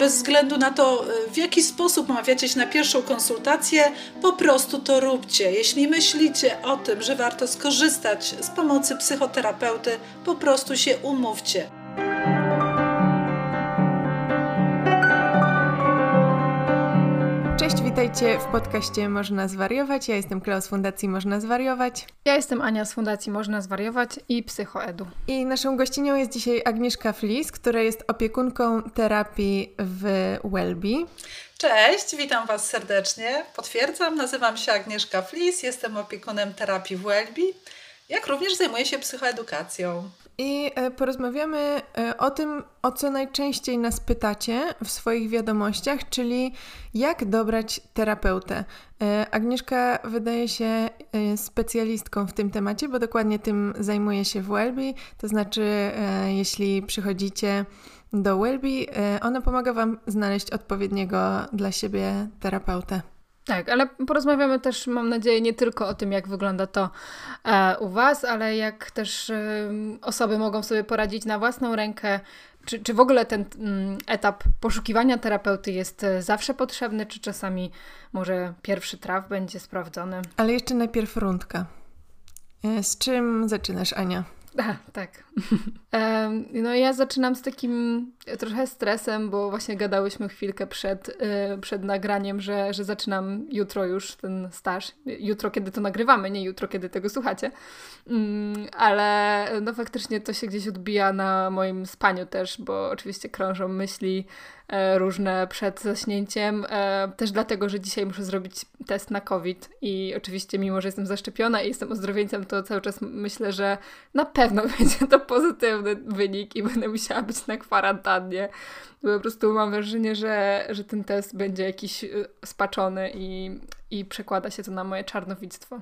bez względu na to, w jaki sposób mawiacie się na pierwszą konsultację, po prostu to róbcie. Jeśli myślicie o tym, że warto skorzystać z pomocy psychoterapeuty, po prostu się umówcie. Witajcie w podcaście Można Zwariować. Ja jestem Klaus z Fundacji Można Zwariować. Ja jestem Ania z Fundacji Można Zwariować i Psychoedu. I naszą gościnią jest dzisiaj Agnieszka Flis, która jest opiekunką terapii w Welby. Cześć, witam Was serdecznie. Potwierdzam, nazywam się Agnieszka Flis, jestem opiekunem terapii w Welby, jak również zajmuję się psychoedukacją. I e, porozmawiamy e, o tym, o co najczęściej nas pytacie w swoich wiadomościach, czyli jak dobrać terapeutę. E, Agnieszka wydaje się specjalistką w tym temacie, bo dokładnie tym zajmuje się w Welby. To znaczy, jeśli przychodzicie do Welby, ona pomaga Wam znaleźć odpowiedniego dla siebie terapeutę. Tak, ale porozmawiamy też, mam nadzieję, nie tylko o tym, jak wygląda to e, u Was, ale jak też e, osoby mogą sobie poradzić na własną rękę. Czy, czy w ogóle ten mm, etap poszukiwania terapeuty jest e, zawsze potrzebny, czy czasami może pierwszy traf będzie sprawdzony? Ale jeszcze najpierw rundka. Z czym zaczynasz, Ania? A, tak. no ja zaczynam z takim trochę stresem, bo właśnie gadałyśmy chwilkę przed, y, przed nagraniem, że, że zaczynam jutro już ten staż. Jutro, kiedy to nagrywamy, nie jutro, kiedy tego słuchacie. Mm, ale no faktycznie to się gdzieś odbija na moim spaniu też, bo oczywiście krążą myśli różne przed zaśnięciem. E, też dlatego, że dzisiaj muszę zrobić test na COVID i oczywiście mimo, że jestem zaszczepiona i jestem ozdrowieńcem, to cały czas myślę, że na pewno będzie to pozytywny wynik i będę musiała być na kwarantannie. Bo po prostu mam wrażenie, że, że ten test będzie jakiś y, spaczony i, i przekłada się to na moje czarnowictwo.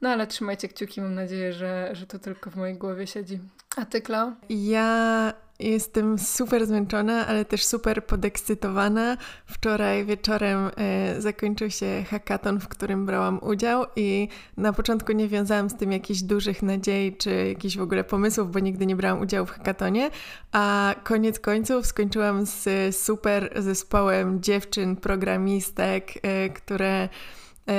No ale trzymajcie kciuki, mam nadzieję, że, że to tylko w mojej głowie siedzi. A ty, Klo? Ja jestem super zmęczona, ale też super podekscytowana. Wczoraj wieczorem e, zakończył się hackathon, w którym brałam udział i na początku nie wiązałam z tym jakichś dużych nadziei czy jakichś w ogóle pomysłów, bo nigdy nie brałam udziału w hackatonie, a koniec końców skończyłam z super zespołem dziewczyn, programistek, e, które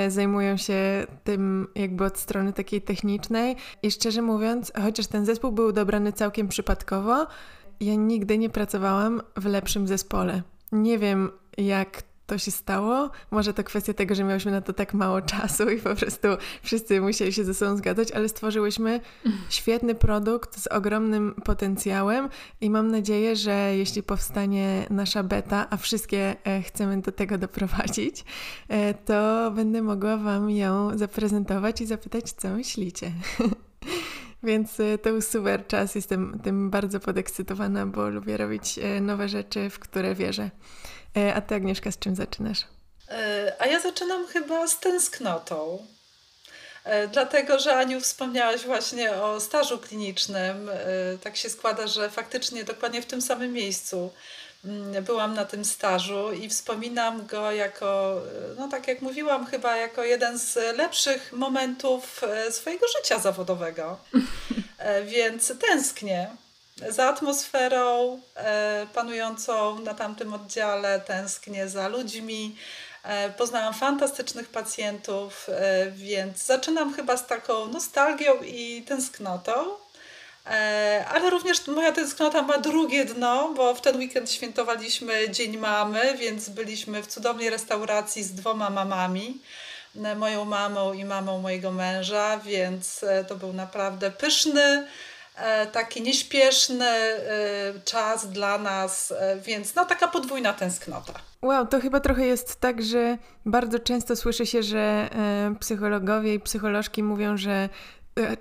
zajmują się tym jakby od strony takiej technicznej. I szczerze mówiąc, chociaż ten zespół był dobrany całkiem przypadkowo, ja nigdy nie pracowałam w lepszym zespole. Nie wiem, jak to się stało. Może to kwestia tego, że miałyśmy na to tak mało czasu i po prostu wszyscy musieli się ze sobą zgadzać, ale stworzyłyśmy świetny produkt z ogromnym potencjałem i mam nadzieję, że jeśli powstanie nasza beta, a wszystkie e, chcemy do tego doprowadzić, e, to będę mogła Wam ją zaprezentować i zapytać, co myślicie. Więc e, to był super czas. Jestem tym bardzo podekscytowana, bo lubię robić nowe rzeczy, w które wierzę. E, a ty, Agnieszka, z czym zaczynasz? E, a ja zaczynam chyba z tęsknotą. E, dlatego, że Aniu wspomniałaś właśnie o stażu klinicznym. Tak się składa, że faktycznie dokładnie w tym samym miejscu mm, byłam na tym stażu i wspominam go jako, no tak jak mówiłam, chyba jako jeden z lepszych momentów swojego życia zawodowego. Więc tęsknię za atmosferą e, panującą na tamtym oddziale, tęsknię za ludźmi. E, poznałam fantastycznych pacjentów, e, więc zaczynam chyba z taką nostalgią i tęsknotą. Ale również moja tęsknota ma drugie dno, bo w ten weekend świętowaliśmy Dzień Mamy, więc byliśmy w cudownej restauracji z dwoma mamami moją mamą i mamą mojego męża, więc to był naprawdę pyszny, taki nieśpieszny e, czas dla nas, e, więc no taka podwójna tęsknota. Wow, to chyba trochę jest tak, że bardzo często słyszy się, że psychologowie i psycholożki mówią, że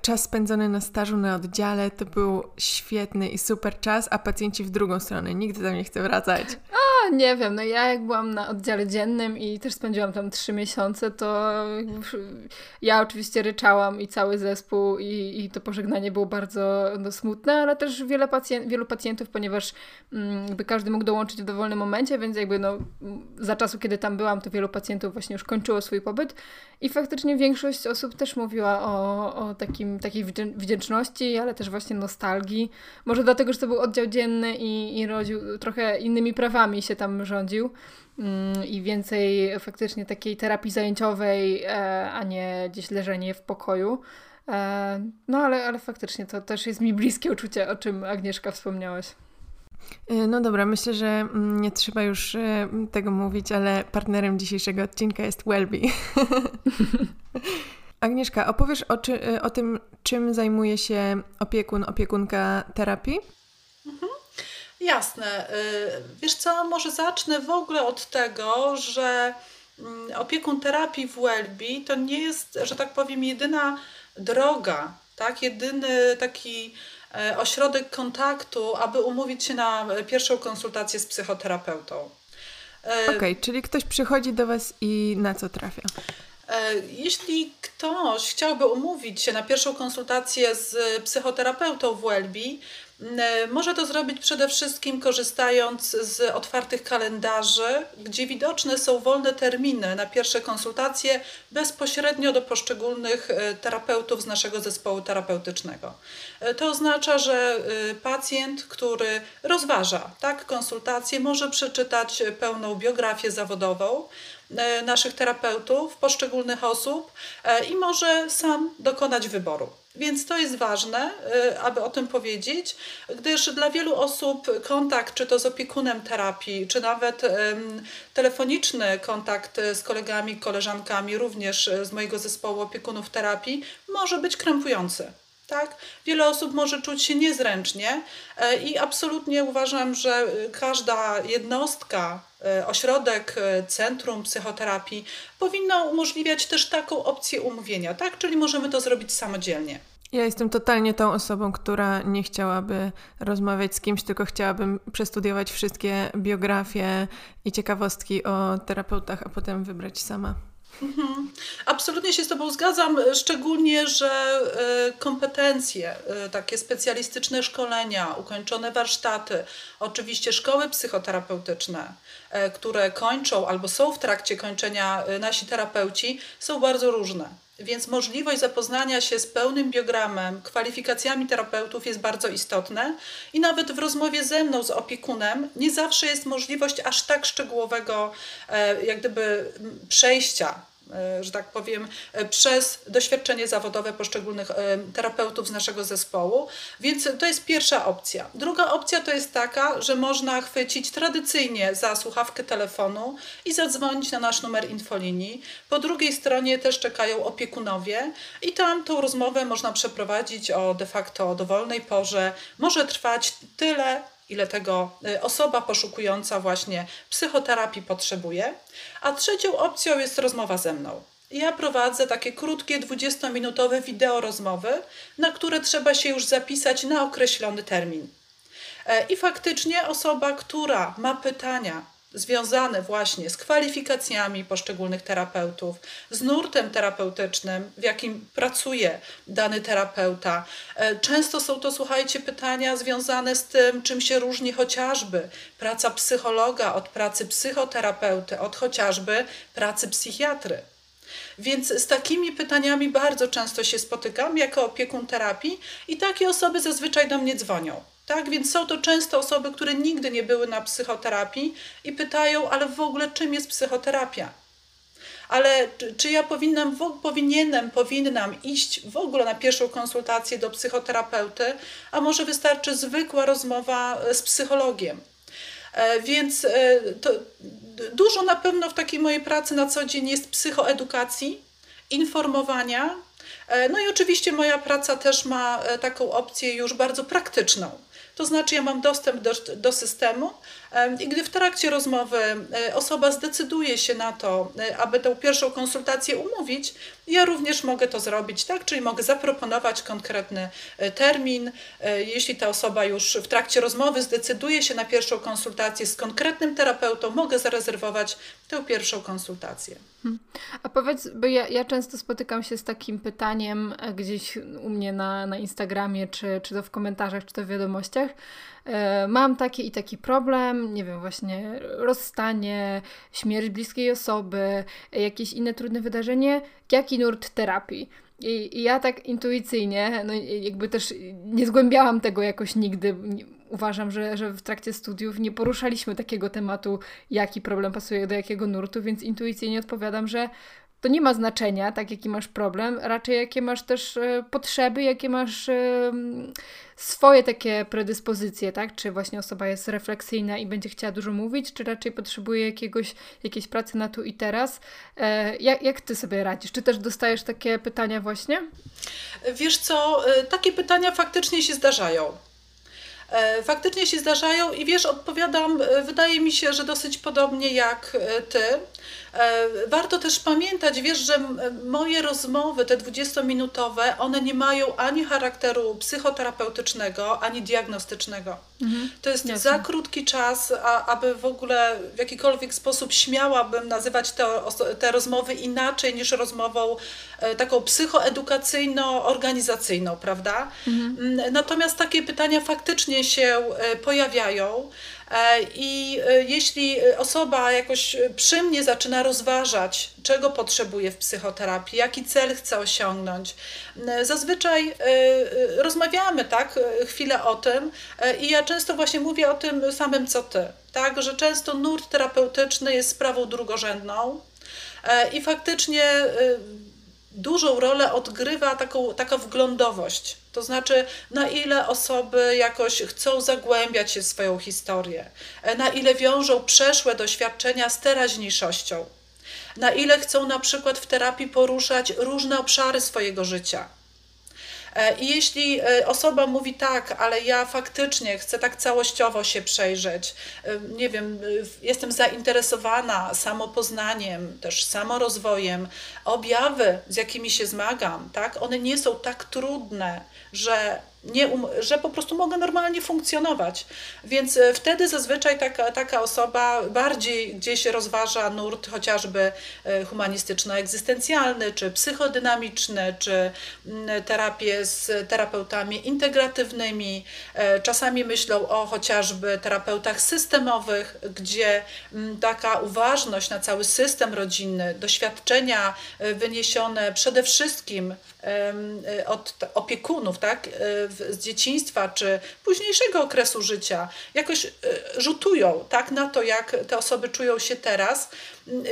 czas spędzony na stażu na oddziale to był świetny i super czas, a pacjenci w drugą stronę. Nigdy tam nie chcę wracać. A, nie wiem, no ja jak byłam na oddziale dziennym i też spędziłam tam trzy miesiące, to ja oczywiście ryczałam i cały zespół i, i to pożegnanie było bardzo no, smutne, ale też wiele pacjent, wielu pacjentów, ponieważ mm, jakby każdy mógł dołączyć w dowolnym momencie, więc jakby no za czasu, kiedy tam byłam, to wielu pacjentów właśnie już kończyło swój pobyt i faktycznie większość osób też mówiła o, o takim, takiej wdzięczności, ale też właśnie nostalgii. Może dlatego, że to był oddział dzienny i, i rodził trochę innymi prawami się się tam rządził mm, i więcej faktycznie takiej terapii zajęciowej, e, a nie gdzieś leżenie w pokoju. E, no ale, ale faktycznie to też jest mi bliskie uczucie, o czym Agnieszka wspomniałaś. No dobra, myślę, że mm, nie trzeba już tego mówić, ale partnerem dzisiejszego odcinka jest Welby. Agnieszka, opowiesz o, czy, o tym, czym zajmuje się opiekun, opiekunka terapii? Mhm. Jasne. Y, wiesz co, może zacznę w ogóle od tego, że mm, opiekun terapii w Welby to nie jest, że tak powiem, jedyna droga, tak? jedyny taki e, ośrodek kontaktu, aby umówić się na pierwszą konsultację z psychoterapeutą. E, Okej, okay, czyli ktoś przychodzi do Was i na co trafia? E, jeśli ktoś chciałby umówić się na pierwszą konsultację z psychoterapeutą w Welby, może to zrobić przede wszystkim korzystając z otwartych kalendarzy, gdzie widoczne są wolne terminy na pierwsze konsultacje bezpośrednio do poszczególnych e, terapeutów z naszego zespołu terapeutycznego. E, to oznacza, że pacjent, który rozważa tak, konsultację, może przeczytać pełną biografię zawodową naszych terapeutów, poszczególnych osób i może sam dokonać wyboru. Więc to jest ważne, y, aby o tym powiedzieć, gdyż dla wielu osób kontakt, czy to z opiekunem terapii, czy nawet telefoniczny kontakt z kolegami, koleżankami, również z mojego zespołu opiekunów terapii, może być krępujący. Tak? Wiele osób może czuć się niezręcznie e, i absolutnie uważam, że każda jednostka, e, ośrodek, e, centrum psychoterapii powinno umożliwiać też taką opcję umówienia, tak? czyli możemy to zrobić samodzielnie. Ja jestem totalnie tą osobą, która nie chciałaby rozmawiać z kimś, tylko chciałabym przestudiować wszystkie biografie i ciekawostki o terapeutach, a potem wybrać sama. Mhm. Absolutnie się z Tobą zgadzam, szczególnie, że e, kompetencje, e, takie specjalistyczne szkolenia, ukończone warsztaty, oczywiście szkoły psychoterapeutyczne, e, które kończą albo są w trakcie kończenia nasi terapeuci, są bardzo różne. Więc możliwość zapoznania się z pełnym biogramem, kwalifikacjami terapeutów jest bardzo istotne i nawet w rozmowie ze mną, z opiekunem, nie zawsze jest możliwość aż tak szczegółowego, jak gdyby, przejścia. E, że tak powiem, e, przez doświadczenie zawodowe poszczególnych e, terapeutów z naszego zespołu. Więc to jest pierwsza opcja. Druga opcja to jest taka, że można chwycić tradycyjnie za słuchawkę telefonu i zadzwonić na nasz numer infolinii. Po drugiej stronie też czekają opiekunowie i tam tą rozmowę można przeprowadzić o de facto dowolnej porze. Może trwać tyle, ile tego y, osoba poszukująca właśnie psychoterapii potrzebuje. A trzecią opcją jest rozmowa ze mną. Ja prowadzę takie krótkie 20-minutowe wideo rozmowy, na które trzeba się już zapisać na określony termin. E, I faktycznie osoba, która ma pytania związane właśnie z kwalifikacjami poszczególnych terapeutów, z nurtem terapeutycznym, w jakim pracuje dany terapeuta. E, często są to, słuchajcie, pytania związane z tym, czym się różni chociażby praca psychologa od pracy psychoterapeuty, od chociażby pracy psychiatry. Więc z takimi pytaniami bardzo często się spotykam jako opiekun terapii i takie osoby zazwyczaj do mnie dzwonią. Tak, więc są to często osoby, które nigdy nie były na psychoterapii i pytają, ale w ogóle czym jest psychoterapia? Ale czy, czy ja powinnam, w, powinienem, powinnam iść w ogóle na pierwszą konsultację do psychoterapeuty, a może wystarczy zwykła rozmowa e, z psychologiem? E, więc e, to dużo na pewno w takiej mojej pracy na co dzień jest psychoedukacji, informowania. No i oczywiście moja praca też ma taką opcję już bardzo praktyczną to znaczy ja mam dostęp do, do systemu i gdy w trakcie rozmowy e, osoba zdecyduje się na to, e, aby tę pierwszą konsultację umówić, ja również mogę to zrobić, tak? Czyli mogę zaproponować konkretny e, termin. Jeśli ta osoba już w trakcie rozmowy zdecyduje się na pierwszą konsultację z konkretnym terapeutą, mogę zarezerwować tę pierwszą konsultację. Hmm. A powiedz, bo ja, ja często spotykam się z takim pytaniem gdzieś u mnie na, na Instagramie, czy, czy to w komentarzach, czy to w wiadomościach, mam taki i taki problem, nie wiem, właśnie rozstanie, śmierć bliskiej osoby, jakieś inne trudne wydarzenie, jaki nurt terapii? I, I, ja tak intuicyjnie, no jakby też nie zgłębiałam tego jakoś nigdy, uważam, że, że w trakcie studiów nie poruszaliśmy takiego tematu, jaki problem pasuje do jakiego nurtu, więc intuicyjnie odpowiadam, że to nie ma znaczenia, tak jaki masz problem, raczej jakie masz też e, potrzeby, jakie masz e, swoje takie predyspozycje, tak? Czy właśnie osoba jest refleksyjna i będzie chciała dużo mówić, czy raczej potrzebuje jakiegoś, jakiejś pracy na tu i teraz. E, jak, jak ty sobie radzisz? Czy też dostajesz takie pytania właśnie? Wiesz co, takie pytania faktycznie się zdarzają. Faktycznie się zdarzają i wiesz, odpowiadam, wydaje mi się, że dosyć podobnie jak ty. E, warto też pamiętać, wiesz, że moje rozmowy, te 20-minutowe, one nie mają ani charakteru psychoterapeutycznego, ani diagnostycznego. Mhm. To jest Jasne. za krótki czas, a, aby w ogóle w jakikolwiek sposób śmiałabym nazywać te, te rozmowy inaczej niż rozmową e, taką psychoedukacyjno-organizacyjną, prawda? Mhm. Natomiast takie pytania faktycznie się e, pojawiają. E, I e, jeśli osoba jakoś przy mnie zaczyna rozważać, czego potrzebuje w psychoterapii, jaki cel chce osiągnąć, zazwyczaj rozmawiamy tak chwilę o tym i ja często właśnie mówię o tym samym co ty, tak, że często nurt terapeutyczny jest sprawą drugorzędną e, i faktycznie dużą rolę odgrywa taką, taka wglądowość. To znaczy, na ile osoby jakoś chcą zagłębiać się w swoją historię, na ile wiążą przeszłe doświadczenia z teraźniejszością, na ile chcą na przykład w terapii poruszać różne obszary swojego życia. E, I jeśli e, osoba mówi tak, ale ja faktycznie chcę tak całościowo się przejrzeć, e, nie wiem, jestem zainteresowana samopoznaniem, też samorozwojem, objawy, z jakimi się zmagam, tak, one nie są tak trudne, że nie um, że po prostu mogę normalnie funkcjonować. Więc e, wtedy zazwyczaj taka, taka osoba bardziej gdzieś rozważa nurt chociażby e, humanistyczno-egzystencjalny, czy psychodynamiczny, czy mm, terapię z terapeutami integratywnymi. E, czasami myślą o chociażby terapeutach systemowych, gdzie mm, taka uważność na cały system rodzinny, doświadczenia wyniesione przede wszystkim od opiekunów, tak, z dzieciństwa czy późniejszego okresu życia jakoś e, rzutują tak, na to, jak te osoby czują się teraz.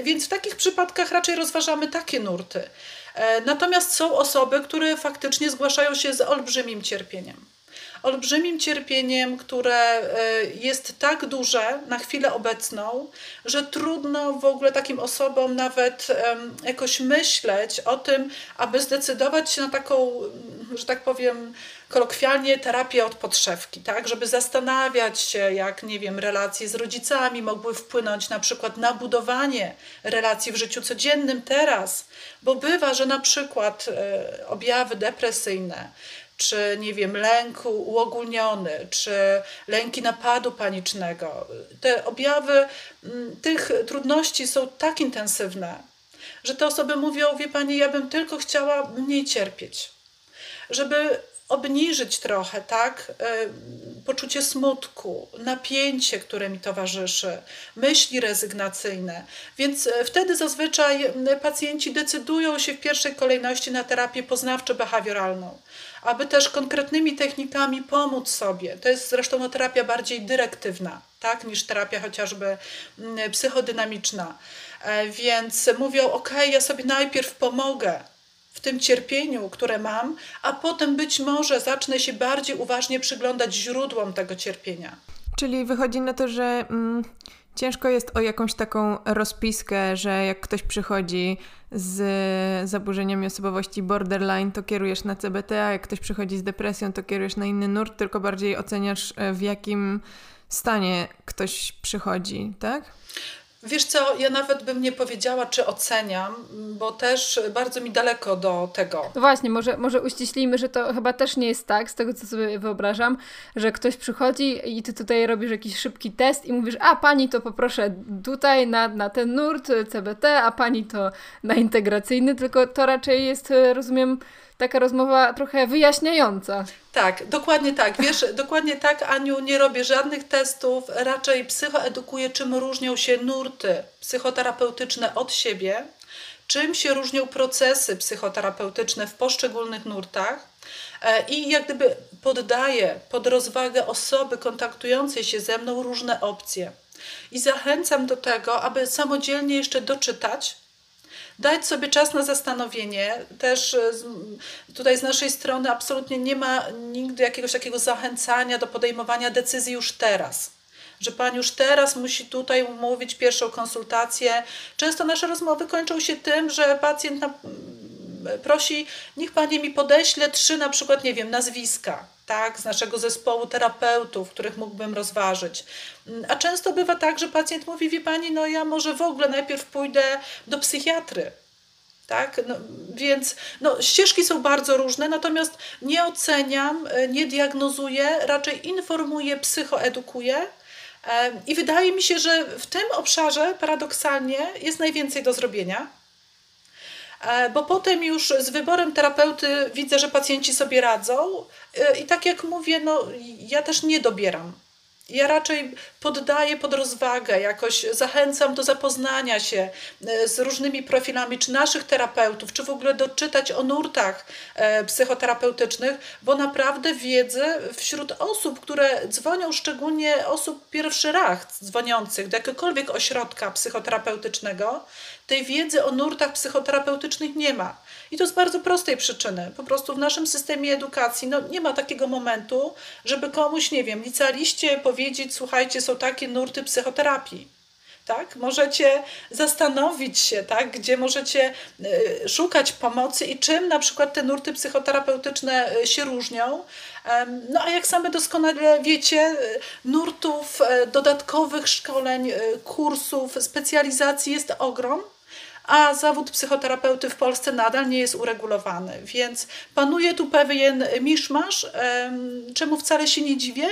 Więc w takich przypadkach raczej rozważamy takie nurty. E, natomiast są osoby, które faktycznie zgłaszają się z olbrzymim cierpieniem olbrzymim cierpieniem, które e, jest tak duże na chwilę obecną, że trudno w ogóle takim osobom nawet jakoś myśleć o tym, aby zdecydować się na taką, że tak powiem, kolokwialnie terapię od podszewki, tak? Żeby zastanawiać się, jak, nie wiem, relacje z rodzicami mogły wpłynąć na przykład na budowanie relacji w życiu codziennym teraz, bo bywa, że na przykład e, objawy depresyjne, czy nie wiem, lęk uogólniony, czy lęki napadu panicznego. Te objawy tych trudności są tak intensywne, że te osoby mówią: Wie pani, ja bym tylko chciała mniej cierpieć. Żeby obniżyć trochę, tak? E, poczucie smutku, napięcie, które mi towarzyszy, myśli rezygnacyjne. Więc e, wtedy zazwyczaj pacjenci decydują się w pierwszej kolejności na terapię poznawczo-behawioralną, aby też konkretnymi technikami pomóc sobie. To jest zresztą no, terapia bardziej dyrektywna, tak? Niż terapia chociażby psychodynamiczna. E, więc mówią: OK, ja sobie najpierw pomogę w tym cierpieniu, które mam, a potem być może zacznę się bardziej uważnie przyglądać źródłom tego cierpienia. Czyli wychodzi na to, że mm, ciężko jest o jakąś taką rozpiskę, że jak ktoś przychodzi z zaburzeniami osobowości borderline, to kierujesz na CBT, a jak ktoś przychodzi z depresją, to kierujesz na inny nurt, tylko bardziej oceniasz e, w jakim stanie ktoś przychodzi, tak? Wiesz co, ja nawet bym nie powiedziała, czy oceniam, bo też bardzo mi daleko do tego. No właśnie, może, może uściślimy, że to chyba też nie jest tak, z tego co sobie wyobrażam, że ktoś przychodzi i ty tutaj robisz jakiś szybki test i mówisz, a pani to poproszę tutaj na, na ten nurt CBT, a pani to na integracyjny, tylko to raczej jest, rozumiem, taka rozmowa trochę wyjaśniająca. Tak, dokładnie tak. Wiesz, dokładnie tak, Aniu, nie robię żadnych testów, raczej psychoedukuję, czym różnią się nurty psychoterapeutyczne od siebie, czym się różnią procesy psychoterapeutyczne w poszczególnych nurtach i jak gdyby poddaję pod rozwagę osoby kontaktującej się ze mną różne opcje. I zachęcam do tego, aby samodzielnie jeszcze doczytać, dać sobie czas na zastanowienie. Też tutaj z naszej strony absolutnie nie ma nigdy jakiegoś takiego zachęcania do podejmowania decyzji już teraz że pan już teraz musi tutaj umówić pierwszą konsultację. Często nasze rozmowy kończą się tym, że pacjent prosi, niech pani mi podeśle trzy na przykład, nie wiem, nazwiska. Tak, z naszego zespołu terapeutów, których mógłbym rozważyć. A często bywa tak, że pacjent mówi: Wie pani, no ja może w ogóle najpierw pójdę do psychiatry, tak? No, więc no, ścieżki są bardzo różne, natomiast nie oceniam, nie diagnozuję, raczej informuję, psychoedukuję i wydaje mi się, że w tym obszarze paradoksalnie jest najwięcej do zrobienia. E, bo potem już z wyborem terapeuty widzę, że pacjenci sobie radzą e, i tak jak mówię, no, ja też nie dobieram. Ja raczej poddaję pod rozwagę, jakoś zachęcam do zapoznania się e, z różnymi profilami, czy naszych terapeutów, czy w ogóle doczytać o nurtach e, psychoterapeutycznych, bo naprawdę wiedzy wśród osób, które dzwonią, szczególnie osób pierwszy raz dzwoniących do jakiegokolwiek ośrodka psychoterapeutycznego, tej wiedzy o nurtach psychoterapeutycznych nie ma. I to z bardzo prostej przyczyny. Po prostu w naszym systemie edukacji no, nie ma takiego momentu, żeby komuś, nie wiem, licealiście powiedzieć, słuchajcie, są takie nurty psychoterapii. Tak? Możecie zastanowić się, tak? gdzie możecie y, szukać pomocy i czym na przykład te nurty psychoterapeutyczne y, się różnią. No a jak same doskonale wiecie, y, nurtów dodatkowych szkoleń, kursów, specjalizacji jest ogrom a zawód psychoterapeuty w Polsce nadal nie jest uregulowany, więc panuje tu pewien miszmasz, czemu wcale się nie dziwię,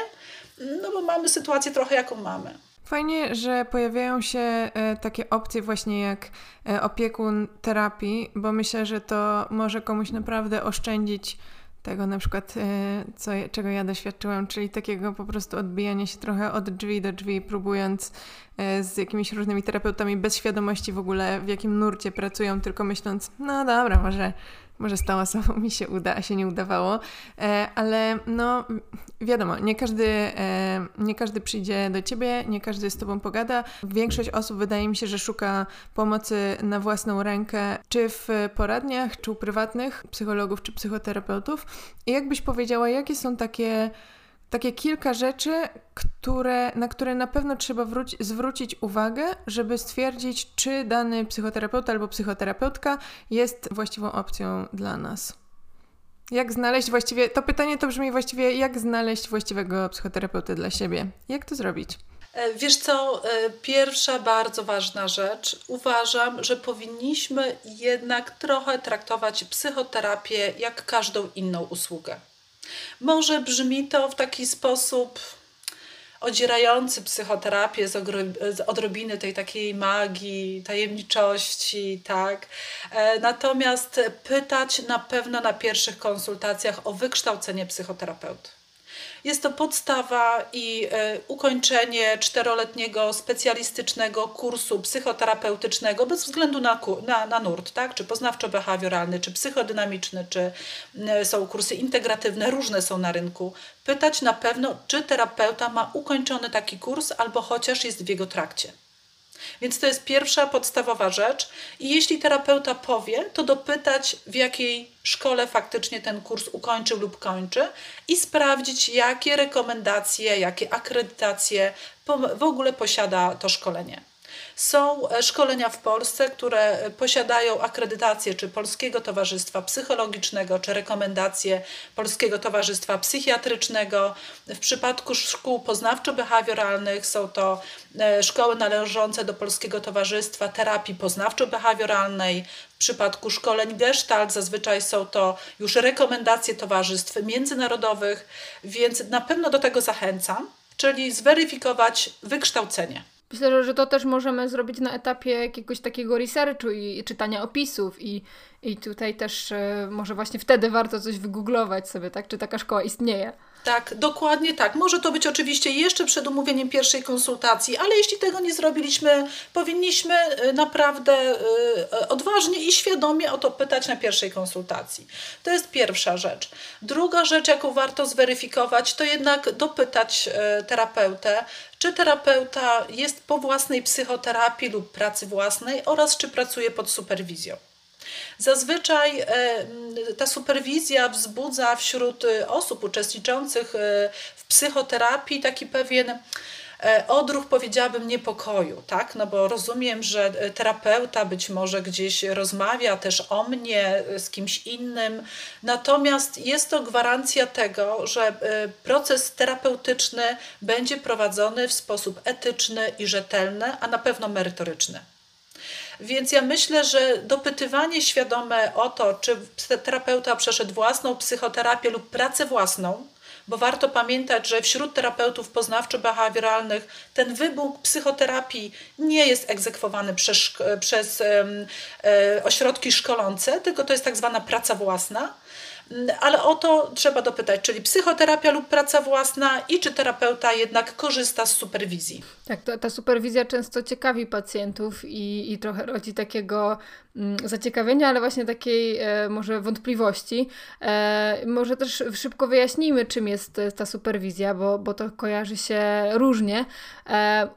no bo mamy sytuację trochę jaką mamy. Fajnie, że pojawiają się e, takie opcje właśnie jak e, opiekun terapii, bo myślę, że to może komuś naprawdę oszczędzić tego na przykład, e, co, czego ja doświadczyłam, czyli takiego po prostu odbijania się trochę od drzwi do drzwi, próbując e, z jakimiś różnymi terapeutami bez świadomości w ogóle, w jakim nurcie pracują, tylko myśląc, no dobra, może może z tą osobą mi się uda, a się nie udawało, e, ale no wiadomo, nie każdy, e, nie każdy przyjdzie do ciebie, nie każdy z tobą pogada. Większość osób wydaje mi się, że szuka pomocy na własną rękę, czy w poradniach, czy u prywatnych psychologów, czy psychoterapeutów. I jakbyś powiedziała, jakie są takie takie kilka rzeczy, które, na które na pewno trzeba wróci, zwrócić uwagę, żeby stwierdzić, czy dany psychoterapeuta albo psychoterapeutka jest właściwą opcją dla nas. Jak znaleźć właściwie, to pytanie to brzmi właściwie, jak znaleźć właściwego psychoterapeuty dla siebie? Jak to zrobić? E, wiesz co, e, pierwsza bardzo ważna rzecz. Uważam, że powinniśmy jednak trochę traktować psychoterapię jak każdą inną usługę. Może brzmi to w taki sposób odzierający psychoterapię z, odrobiny tej takiej magii, tajemniczości, tak. E, natomiast pytać na pewno na pierwszych konsultacjach o wykształcenie psychoterapeuty. Jest to podstawa i e, ukończenie czteroletniego specjalistycznego kursu psychoterapeutycznego bez względu na, na, na nurt, tak? czy poznawczo-behawioralny, czy psychodynamiczny, czy są kursy integratywne, różne są na rynku. Pytać na pewno, czy terapeuta ma ukończony taki kurs albo chociaż jest w jego trakcie. Więc to jest pierwsza podstawowa rzecz. I jeśli terapeuta powie, to dopytać, w jakiej szkole faktycznie ten kurs ukończył lub kończy i sprawdzić, jakie rekomendacje, jakie akredytacje w ogóle posiada to szkolenie. Są e, szkolenia w Polsce, które posiadają akredytację czy Polskiego Towarzystwa Psychologicznego, czy rekomendacje Polskiego Towarzystwa Psychiatrycznego. W przypadku szkół poznawczo-behawioralnych są to e, szkoły należące do Polskiego Towarzystwa Terapii Poznawczo-Behawioralnej. W przypadku szkoleń Gestalt zazwyczaj są to już rekomendacje towarzystw międzynarodowych, więc na pewno do tego zachęcam, czyli zweryfikować wykształcenie. Myślę, że to też możemy zrobić na etapie jakiegoś takiego researchu i, i czytania opisów i, i tutaj też e, może właśnie wtedy warto coś wygooglować sobie, tak? Czy taka szkoła istnieje. Tak, dokładnie tak. Może to być oczywiście jeszcze przed umówieniem pierwszej konsultacji, ale jeśli tego nie zrobiliśmy, powinniśmy e, naprawdę e, odważnie i świadomie o to pytać na pierwszej konsultacji. To jest pierwsza rzecz. Druga rzecz, jaką warto zweryfikować, to jednak dopytać terapeutę, czy terapeuta jest po własnej psychoterapii lub pracy własnej oraz czy pracuje pod superwizją. Zazwyczaj e, ta superwizja wzbudza wśród e, osób uczestniczących e, w psychoterapii taki pewien odruch, powiedziałabym, niepokoju, tak? No bo rozumiem, że terapeuta być może gdzieś rozmawia też o mnie z kimś innym, natomiast jest to gwarancja tego, że proces terapeutyczny będzie prowadzony w sposób etyczny i rzetelny, a na pewno merytoryczny. Więc ja myślę, że dopytywanie świadome o to, czy terapeuta przeszedł własną psychoterapię lub pracę własną, bo warto pamiętać, że wśród terapeutów poznawczo-behawioralnych ten wybór psychoterapii nie jest egzekwowany przez, przez e, ośrodki szkolące, tylko to jest tak zwana praca własna. Ale o to trzeba dopytać, czyli psychoterapia lub praca własna i czy terapeuta jednak korzysta z superwizji. Tak, to, ta superwizja często ciekawi pacjentów i, i trochę rodzi takiego mm, zaciekawienia, ale właśnie takiej e, może wątpliwości. E, może też szybko wyjaśnijmy, czym jest e, ta superwizja, bo, bo to kojarzy się różnie.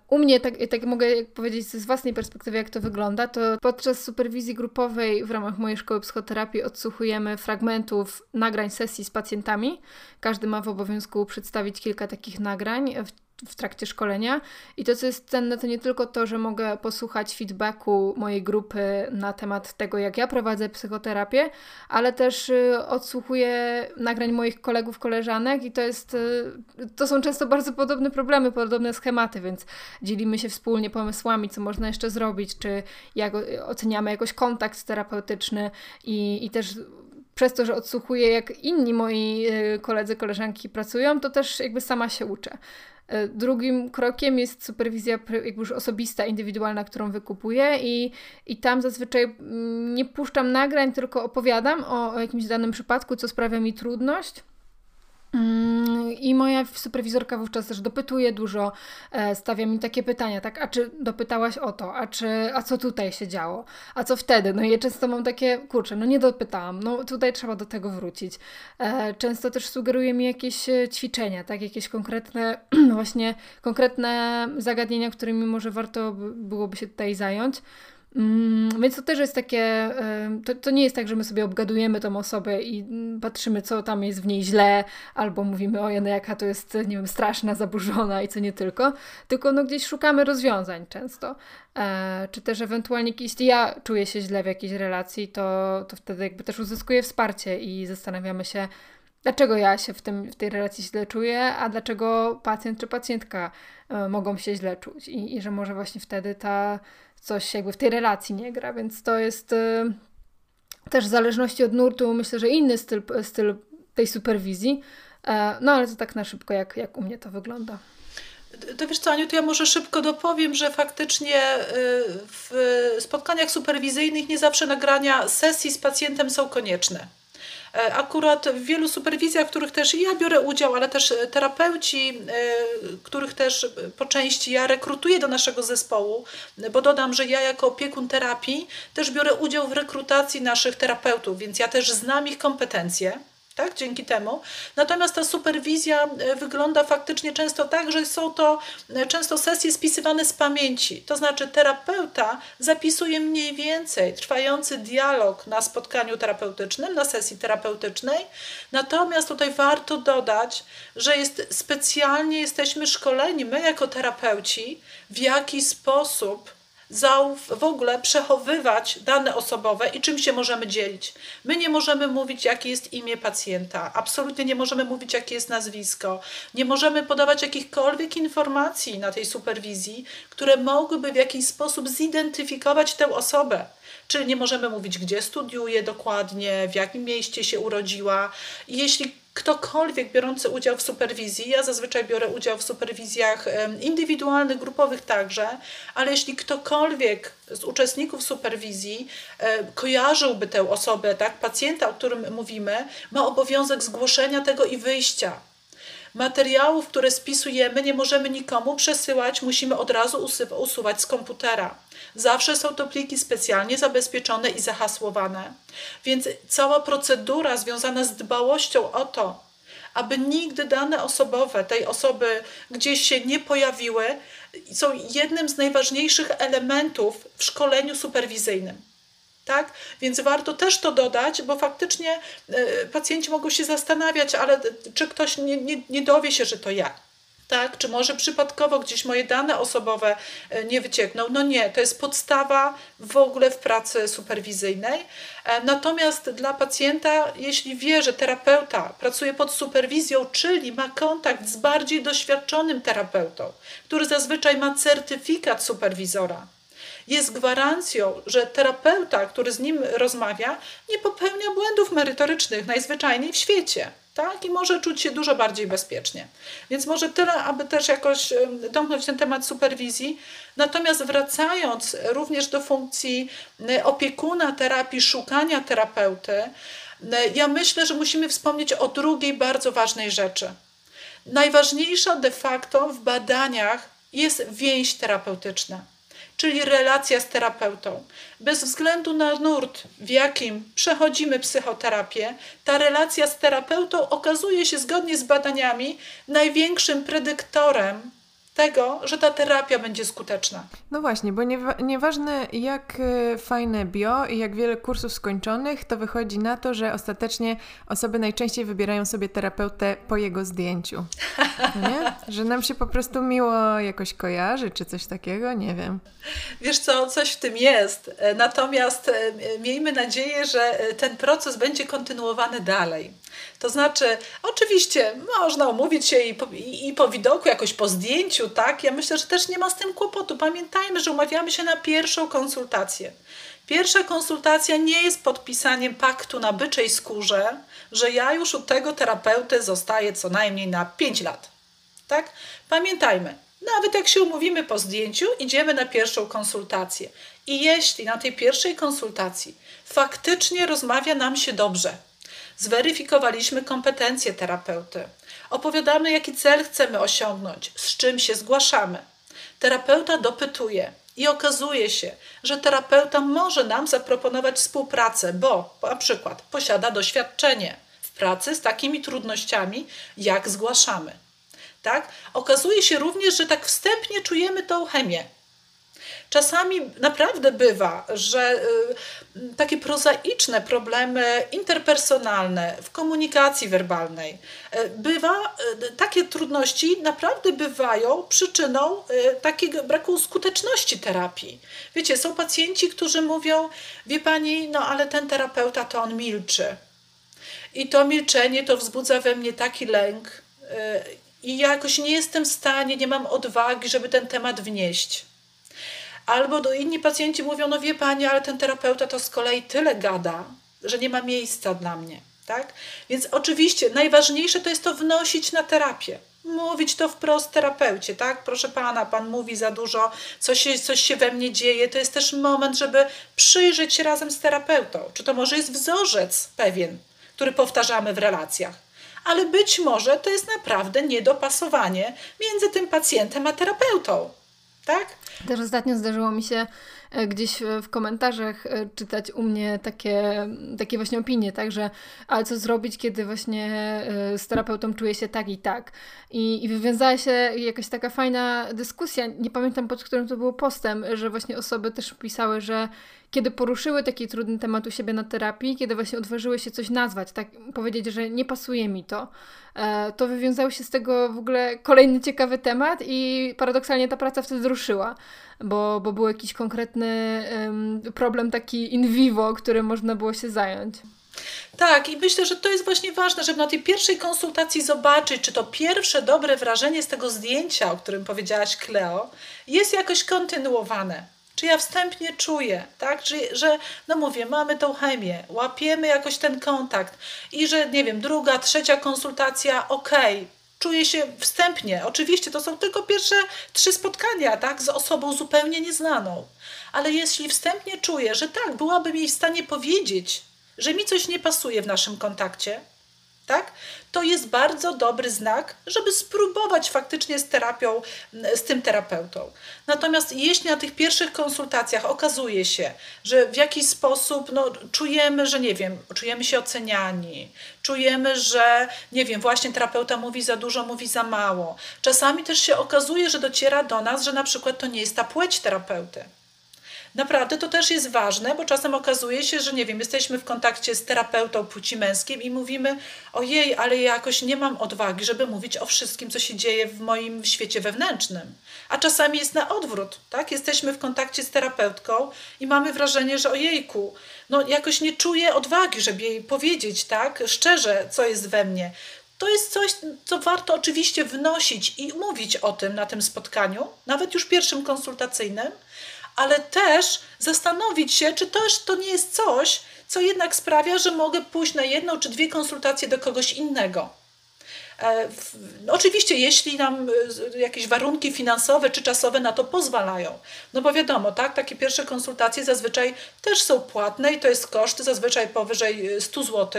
U mnie, tak, tak mogę powiedzieć z własnej perspektywy, jak to wygląda, to podczas superwizji grupowej w ramach mojej szkoły psychoterapii odsłuchujemy fragmentów nagrań sesji z pacjentami. Każdy ma w obowiązku przedstawić kilka takich nagrań w w trakcie szkolenia. I to, co jest cenne, to nie tylko to, że mogę posłuchać feedbacku mojej grupy na temat tego, jak ja prowadzę psychoterapię, ale też y, odsłuchuję nagrań moich kolegów, koleżanek i to jest, y, to są często bardzo podobne problemy, podobne schematy, więc dzielimy się wspólnie pomysłami, co można jeszcze zrobić, czy jak oceniamy jakoś kontakt terapeutyczny i, i też przez to, że odsłuchuję, jak inni moi y, koledzy, koleżanki pracują, to też jakby sama się uczę. E, drugim krokiem jest superwizja jakby już osobista, indywidualna, którą wykupuję i, i tam zazwyczaj mm, nie puszczam nagrań, tylko opowiadam o, o jakimś danym przypadku, co sprawia mi trudność I moja superwizorka wówczas też dopytuje dużo, e, stawia mi takie pytania, tak, a czy dopytałaś o to, a czy, a co tutaj się działo, a co wtedy? No i ja często mam takie, kurczę, no nie dopytałam, no tutaj trzeba do tego wrócić. E, często też sugeruje mi jakieś e, ćwiczenia, tak, jakieś konkretne, właśnie konkretne zagadnienia, którymi może warto byłoby się tutaj zająć. Mm, więc to też jest takie, to, to nie jest tak, że my sobie obgadujemy tą osobę i patrzymy, co tam jest w niej źle, albo mówimy, o no jaka to jest, nie wiem, straszna, zaburzona i co nie tylko, tylko no gdzieś szukamy rozwiązań często. E, czy też ewentualnie, jeśli ja czuję się źle w jakiejś relacji, to, to wtedy jakby też uzyskuję wsparcie i zastanawiamy się, dlaczego ja się w, tym, w tej relacji źle czuję, a dlaczego pacjent czy pacjentka e, mogą się źle czuć i, i że może właśnie wtedy ta coś jakby w tej relacji nie gra, więc to jest y, też w zależności od nurtu, myślę, że inny styl, styl tej superwizji. E, no ale to tak na szybko, jak, jak u mnie to wygląda. To wiesz co, Aniu, to ja może szybko dopowiem, że faktycznie w spotkaniach superwizyjnych nie zawsze nagrania sesji z pacjentem są konieczne. E, akurat w wielu superwizjach, w których też ja biorę udział, ale też terapeuci, e, których też po części ja rekrutuję do naszego zespołu, bo dodam, że ja jako opiekun terapii też biorę udział w rekrutacji naszych terapeutów, więc ja też znam ich kompetencje tak, dzięki temu. Natomiast ta superwizja e, wygląda faktycznie często tak, że są to e, często sesje spisywane z pamięci. To znaczy terapeuta zapisuje mniej więcej trwający dialog na spotkaniu terapeutycznym, na sesji terapeutycznej. Natomiast tutaj warto dodać, że jest specjalnie jesteśmy szkoleni, my jako terapeuci, w jaki sposób w ogóle przechowywać dane osobowe i czym się możemy dzielić. My nie możemy mówić, jakie jest imię pacjenta, absolutnie nie możemy mówić, jakie jest nazwisko, nie możemy podawać jakichkolwiek informacji na tej superwizji, które mogłyby w jakiś sposób zidentyfikować tę osobę. Czyli nie możemy mówić, gdzie studiuje dokładnie, w jakim mieście się urodziła. I jeśli ktokolwiek biorący udział w superwizji, ja zazwyczaj biorę udział w superwizjach indywidualnych, grupowych także, ale jeśli ktokolwiek z uczestników superwizji e, kojarzyłby tę osobę, tak, pacjenta, o którym mówimy, ma obowiązek zgłoszenia tego i wyjścia. Materiałów, które spisujemy, nie możemy nikomu przesyłać, musimy od razu usuwać z komputera. Zawsze są to pliki specjalnie zabezpieczone i zahasłowane. Więc cała procedura związana z dbałością o to, aby nigdy dane osobowe tej osoby gdzieś się nie pojawiły, są jednym z najważniejszych elementów w szkoleniu superwizyjnym. Tak? Więc warto też to dodać, bo faktycznie y, pacjenci mogą się zastanawiać, ale czy ktoś nie, nie, nie dowie się, że to ja tak? Czy może przypadkowo gdzieś moje dane osobowe e, nie wyciekną? No nie, to jest podstawa w ogóle w pracy superwizyjnej. E, natomiast dla pacjenta, jeśli wie, że terapeuta pracuje pod superwizją, czyli ma kontakt z bardziej doświadczonym terapeutą, który zazwyczaj ma certyfikat superwizora, jest gwarancją, że terapeuta, który z nim rozmawia, nie popełnia błędów merytorycznych najzwyczajniej w świecie tak? I może czuć się dużo bardziej bezpiecznie. Więc może tyle, aby też jakoś domknąć ten temat superwizji. Natomiast wracając również do funkcji opiekuna terapii, szukania terapeuty, ja myślę, że musimy wspomnieć o drugiej bardzo ważnej rzeczy. Najważniejsza de facto w badaniach jest więź terapeutyczna czyli relacja z terapeutą. Bez względu na nurt, w jakim przechodzimy psychoterapię, ta relacja z terapeutą okazuje się zgodnie z badaniami największym predyktorem tego, że ta terapia będzie skuteczna. No właśnie, bo nie, nieważne jak e, fajne bio i jak wiele kursów skończonych, to wychodzi na to, że ostatecznie osoby najczęściej wybierają sobie terapeutę po jego zdjęciu. Nie? Że nam się po prostu miło jakoś kojarzy, czy coś takiego, nie wiem. Wiesz co, coś w tym jest. E, natomiast e, miejmy nadzieję, że ten proces będzie kontynuowany dalej. To znaczy, oczywiście można umówić się i po, i, i po widoku, jakoś po zdjęciu, tak? Ja myślę, że też nie ma z tym kłopotu. Pamiętajmy, że umawiamy się na pierwszą konsultację. Pierwsza konsultacja nie jest podpisaniem paktu na byczej skórze, że ja już u tego terapeuty zostaję co najmniej na 5 lat. Tak? Pamiętajmy, nawet jak się umówimy po zdjęciu, idziemy na pierwszą konsultację. I jeśli na tej pierwszej konsultacji faktycznie rozmawia nam się dobrze, Zweryfikowaliśmy kompetencje terapeuty. Opowiadamy, jaki cel chcemy osiągnąć, z czym się zgłaszamy. Terapeuta dopytuje i okazuje się, że terapeuta może nam zaproponować współpracę, bo na przykład posiada doświadczenie w pracy z takimi trudnościami, jak zgłaszamy. Tak? Okazuje się również, że tak wstępnie czujemy tą chemię. Czasami naprawdę bywa, że y, takie prozaiczne problemy interpersonalne w komunikacji werbalnej, y, bywa, y, takie trudności naprawdę bywają przyczyną takiego braku skuteczności terapii. Wiecie, są pacjenci, którzy mówią, wie pani, no ale ten terapeuta to on milczy. I to milczenie to wzbudza we mnie taki lęk. I ja jakoś nie jestem w stanie, nie mam odwagi, żeby ten temat wnieść. Albo do inni pacjenci mówią, no wie pani, ale ten terapeuta to z kolei tyle gada, że nie ma miejsca dla mnie. Tak? Więc oczywiście najważniejsze to jest to wnosić na terapię. Mówić to wprost terapeucie, tak? Proszę pana, pan mówi za dużo, coś się, coś się we mnie dzieje. To jest też moment, żeby przyjrzeć się razem z terapeutą. Czy to może jest wzorzec pewien, który powtarzamy w relacjach ale być może to jest naprawdę niedopasowanie między tym pacjentem a terapeutą. Tak? Też ostatnio zdarzyło mi się e, gdzieś w komentarzach e, czytać u mnie takie, takie właśnie opinie, tak, że ale co zrobić, kiedy właśnie e, z terapeutą czuję się tak i tak. I, I wywiązała się jakaś taka fajna dyskusja, nie pamiętam pod którym to było postem, że właśnie osoby też pisały, że kiedy poruszyły taki trudny temat u siebie na terapii, kiedy właśnie odważyły się coś nazwać, tak powiedzieć, że nie pasuje mi to, e, to wywiązał się z tego w ogóle kolejny ciekawy temat i paradoksalnie ta praca wtedy ruszyła, bo, bo był jakiś konkretny problem taki in vivo, którym można było się zająć. Tak, i myślę, że to jest właśnie ważne, żeby na tej pierwszej konsultacji zobaczyć, czy to pierwsze dobre wrażenie z tego zdjęcia, o którym powiedziałaś, Kleo, jest jakoś kontynuowane Czy ja wstępnie czuję, tak? Że, że, no mówię, mamy tą chemię, łapiemy jakoś ten kontakt i że, nie wiem, druga, trzecia konsultacja, okej, okay, czuję się wstępnie. Oczywiście to są tylko pierwsze trzy spotkania, tak? Z osobą zupełnie nieznaną. Ale jeśli wstępnie czuję, że tak, byłabym jej w stanie powiedzieć, że mi coś nie pasuje w naszym kontakcie, tak? To jest bardzo dobry znak, żeby spróbować faktycznie z terapią, z tym terapeutą. Natomiast jeśli na tych pierwszych konsultacjach okazuje się, że w jakiś sposób no, czujemy, że nie wiem, czujemy się oceniani, czujemy, że nie wiem, właśnie terapeuta mówi za dużo, mówi za mało. Czasami też się okazuje, że dociera do nas, że na przykład to nie jest ta płeć terapeuty naprawdę to też jest ważne, bo czasem okazuje się, że nie wiem, jesteśmy w kontakcie z terapeutą płci męskiej i mówimy, ojej, ale ja jakoś nie mam odwagi, żeby mówić o wszystkim, co się dzieje w moim świecie wewnętrznym. A czasami jest na odwrót, tak? Jesteśmy w kontakcie z terapeutką i mamy wrażenie, że ojejku, no jakoś nie czuję odwagi, żeby jej powiedzieć, tak, szczerze, co jest we mnie. To jest coś, co warto oczywiście wnosić i mówić o tym na tym spotkaniu, nawet już pierwszym konsultacyjnym, ale też zastanowić się, czy też to nie jest coś, co jednak sprawia, że mogę pójść na jedną czy dwie konsultacje do kogoś innego. E, oczywiście, jeśli nam e, jakieś warunki finansowe czy czasowe na to pozwalają. No bo wiadomo, tak, takie pierwsze konsultacje zazwyczaj też są płatne i to jest koszt zazwyczaj powyżej 100 e, zł,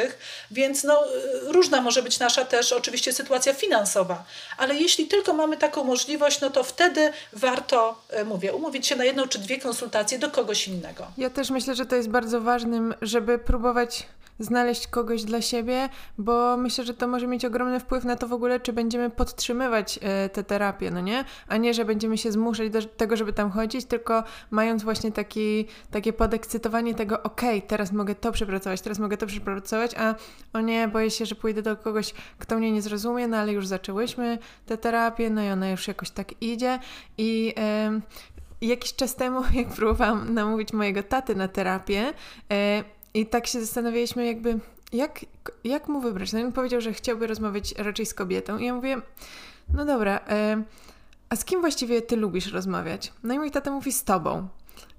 więc no, różna może być nasza też oczywiście sytuacja finansowa. Ale jeśli tylko mamy taką możliwość, no to wtedy warto, mówię, umówić się na jedną czy dwie konsultacje do kogoś innego. Ja też myślę, że to jest bardzo ważnym, żeby próbować znaleźć kogoś dla siebie, bo myślę, że to może mieć ogromny wpływ na to w ogóle, czy będziemy podtrzymywać e, tę terapię, no nie? A nie, że będziemy się zmuszać do tego, żeby tam chodzić, tylko mając właśnie taki, takie podekscytowanie tego, okej, okay, teraz mogę to przepracować, teraz mogę to przepracować, a o nie, boję się, że pójdę do kogoś, kto mnie nie zrozumie, no ale już zaczęłyśmy tę terapię, no i ona już jakoś tak idzie i... Jakiś czas temu, jak próbowałam namówić mojego taty na terapię, e, i tak się zastanawialiśmy, jakby, jak, jak mu wybrać? No i on powiedział, że chciałby rozmawiać raczej z kobietą. I ja mówię, no dobra, e, a z kim właściwie ty lubisz rozmawiać? No i mój tata mówi z tobą.